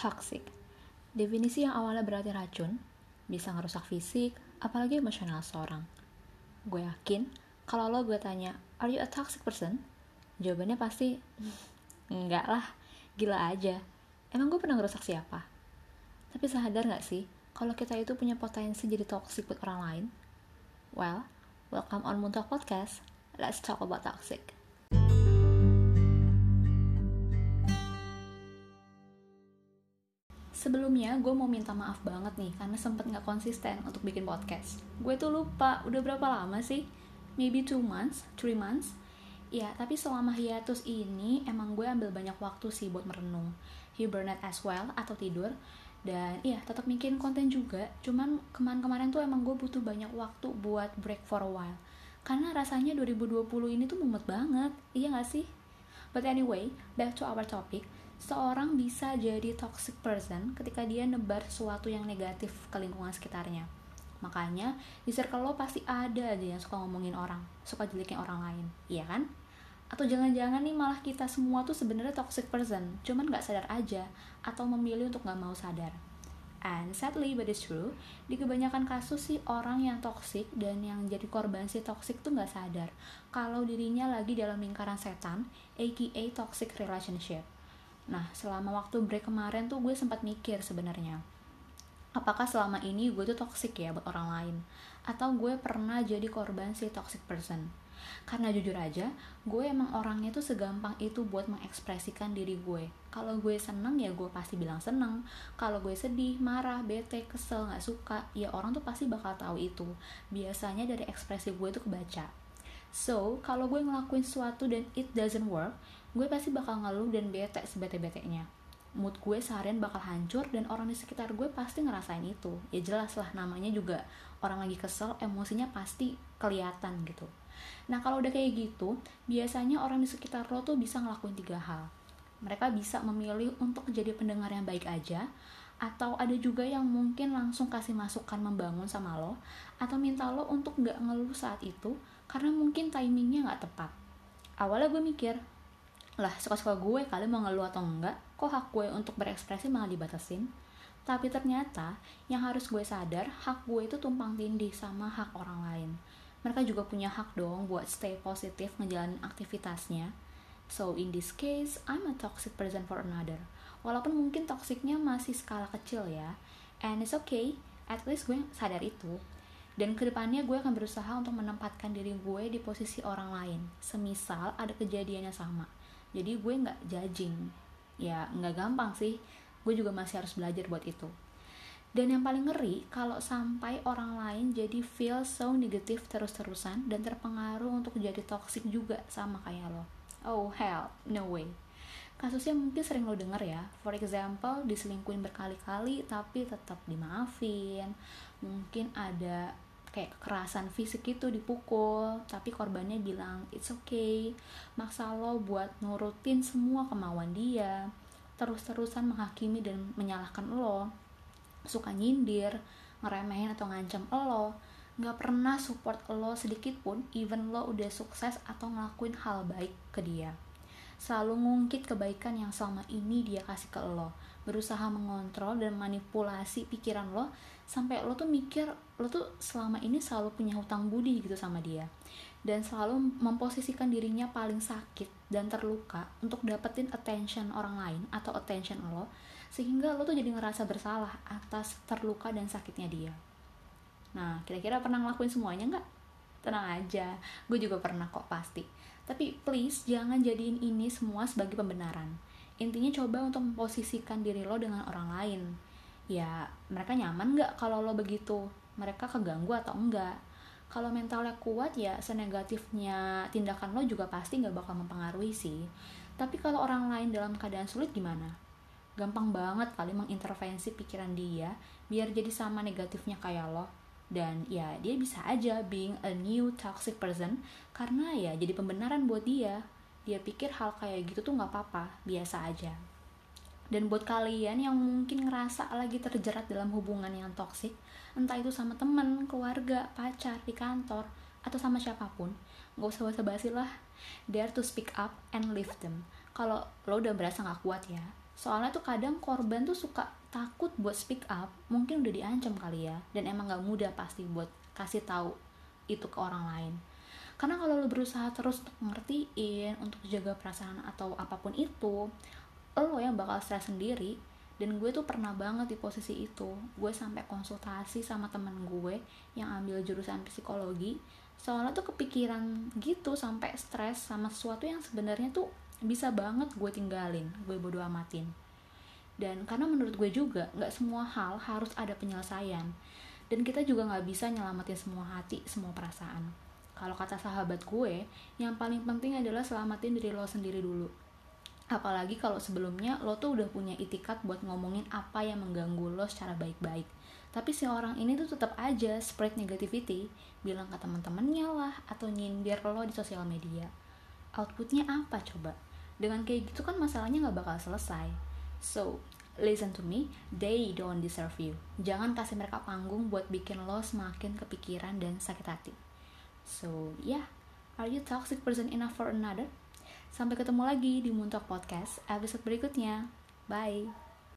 Toxic. Definisi yang awalnya berarti racun, bisa ngerusak fisik, apalagi emosional seorang. Gue yakin, kalau lo gue tanya, are you a toxic person? Jawabannya pasti, enggak lah, gila aja. Emang gue pernah ngerusak siapa? Tapi sadar gak sih, kalau kita itu punya potensi jadi toxic buat orang lain? Well, welcome on Muntok Podcast. Let's talk about toxic. Sebelumnya gue mau minta maaf banget nih karena sempet gak konsisten untuk bikin podcast. Gue tuh lupa udah berapa lama sih? Maybe two months, three months. Ya, tapi selama hiatus ini emang gue ambil banyak waktu sih buat merenung. Hibernate as well atau tidur. Dan iya, tetap bikin konten juga. Cuman kemarin-kemarin tuh emang gue butuh banyak waktu buat break for a while. Karena rasanya 2020 ini tuh mumet banget. Iya gak sih? But anyway, back to our topic seorang bisa jadi toxic person ketika dia nebar sesuatu yang negatif ke lingkungan sekitarnya. Makanya di circle lo pasti ada aja yang suka ngomongin orang, suka jelekin orang lain, iya kan? Atau jangan-jangan nih malah kita semua tuh sebenarnya toxic person, cuman nggak sadar aja atau memilih untuk nggak mau sadar. And sadly but it's true, di kebanyakan kasus sih orang yang toxic dan yang jadi korban si toxic tuh nggak sadar kalau dirinya lagi dalam lingkaran setan, aka toxic relationship. Nah, selama waktu break kemarin tuh gue sempat mikir sebenarnya. Apakah selama ini gue tuh toxic ya buat orang lain? Atau gue pernah jadi korban si toxic person? Karena jujur aja, gue emang orangnya tuh segampang itu buat mengekspresikan diri gue. Kalau gue seneng ya gue pasti bilang seneng. Kalau gue sedih, marah, bete, kesel, gak suka, ya orang tuh pasti bakal tahu itu. Biasanya dari ekspresi gue tuh kebaca. So, kalau gue ngelakuin sesuatu dan it doesn't work, gue pasti bakal ngeluh dan bete sebete-betenya mood gue seharian bakal hancur dan orang di sekitar gue pasti ngerasain itu. Ya jelas lah namanya juga orang lagi kesel emosinya pasti kelihatan gitu. Nah kalau udah kayak gitu biasanya orang di sekitar lo tuh bisa ngelakuin tiga hal. Mereka bisa memilih untuk jadi pendengar yang baik aja atau ada juga yang mungkin langsung kasih masukan membangun sama lo atau minta lo untuk nggak ngeluh saat itu karena mungkin timingnya nggak tepat. Awalnya gue mikir lah suka-suka gue kali mau ngeluh atau enggak kok hak gue untuk berekspresi malah dibatasin? Tapi ternyata yang harus gue sadar hak gue itu tumpang tindih sama hak orang lain. Mereka juga punya hak dong buat stay positif ngejalanin aktivitasnya. So in this case I'm a toxic person for another. Walaupun mungkin toksiknya masih skala kecil ya. And it's okay at least gue sadar itu dan ke depannya gue akan berusaha untuk menempatkan diri gue di posisi orang lain. Semisal ada kejadiannya sama. Jadi gue nggak judging. Ya nggak gampang sih. Gue juga masih harus belajar buat itu. Dan yang paling ngeri kalau sampai orang lain jadi feel so negatif terus-terusan dan terpengaruh untuk jadi toxic juga sama kayak lo. Oh hell no way. Kasusnya mungkin sering lo denger ya. For example diselingkuin berkali-kali tapi tetap dimaafin. Mungkin ada kayak kekerasan fisik itu dipukul tapi korbannya bilang it's okay maksa lo buat nurutin semua kemauan dia terus-terusan menghakimi dan menyalahkan lo. Suka nyindir ngeremehin atau ngancam lo. Nggak pernah support lo sedikit pun even lo udah sukses atau ngelakuin hal baik ke dia selalu ngungkit kebaikan yang selama ini dia kasih ke lo. Berusaha mengontrol dan manipulasi pikiran lo sampai lo tuh mikir lo tuh selama ini selalu punya hutang budi gitu sama dia. Dan selalu memposisikan dirinya paling sakit dan terluka untuk dapetin attention orang lain atau attention lo sehingga lo tuh jadi ngerasa bersalah atas terluka dan sakitnya dia. Nah kira-kira pernah ngelakuin semuanya nggak tenang aja gue juga pernah kok pasti. Tapi please jangan jadiin ini semua sebagai pembenaran. Intinya coba untuk memposisikan diri lo dengan orang lain. Ya mereka nyaman nggak kalau lo begitu? Mereka keganggu atau enggak kalau mentalnya kuat ya senegatifnya tindakan lo juga pasti nggak bakal mempengaruhi sih. Tapi kalau orang lain dalam keadaan sulit gimana? Gampang banget kali mengintervensi pikiran dia biar jadi sama negatifnya kayak lo dan ya dia bisa aja being a new toxic person karena ya jadi pembenaran buat dia dia pikir hal kayak gitu tuh nggak apa-apa biasa aja dan buat kalian yang mungkin ngerasa lagi terjerat dalam hubungan yang toksik, entah itu sama temen, keluarga, pacar, di kantor, atau sama siapa pun, gak usah basa-basi lah. Dare to speak up and lift them. Kalau lo udah berasa gak kuat ya, soalnya tuh kadang korban tuh suka takut buat speak up mungkin udah diancam kali ya. Dan emang gak mudah pasti buat kasih tahu itu ke orang lain. Karena kalau lo berusaha terus untuk ngertiin untuk jaga perasaan atau apa pun itu lo yang bakal stres sendiri. Dan gue tuh pernah banget di posisi itu. Gue sampai konsultasi sama temen gue yang ambil jurusan psikologi. Soalnya tuh kepikiran gitu sampai stres sama sesuatu yang sebenarnya tuh bisa banget gue tinggalin gue bodo amatin dan karena menurut gue juga nggak semua hal harus ada penyelesaian. Dan kita juga nggak bisa nyelamatin semua hati semua perasaan. Kalau kata sahabat gue yang paling penting adalah selamatin diri lo sendiri dulu. Apalagi kalau sebelumnya lo tuh udah punya itikat buat ngomongin apa yang mengganggu lo secara baik-baik. Tapi si orang ini tuh tetap aja spread negativity bilang ke teman-temannya lah atau nyindir lo di sosial media. Outputnya apa coba? Dengan kayak gitu kan masalahnya nggak bakal selesai so listen to me. They don't deserve you. Jangan kasih mereka panggung buat bikin lo semakin kepikiran dan sakit hati. So yeah. Are you toxic person enough for another? Sampai ketemu lagi di Muntok Podcast episode berikutnya. Bye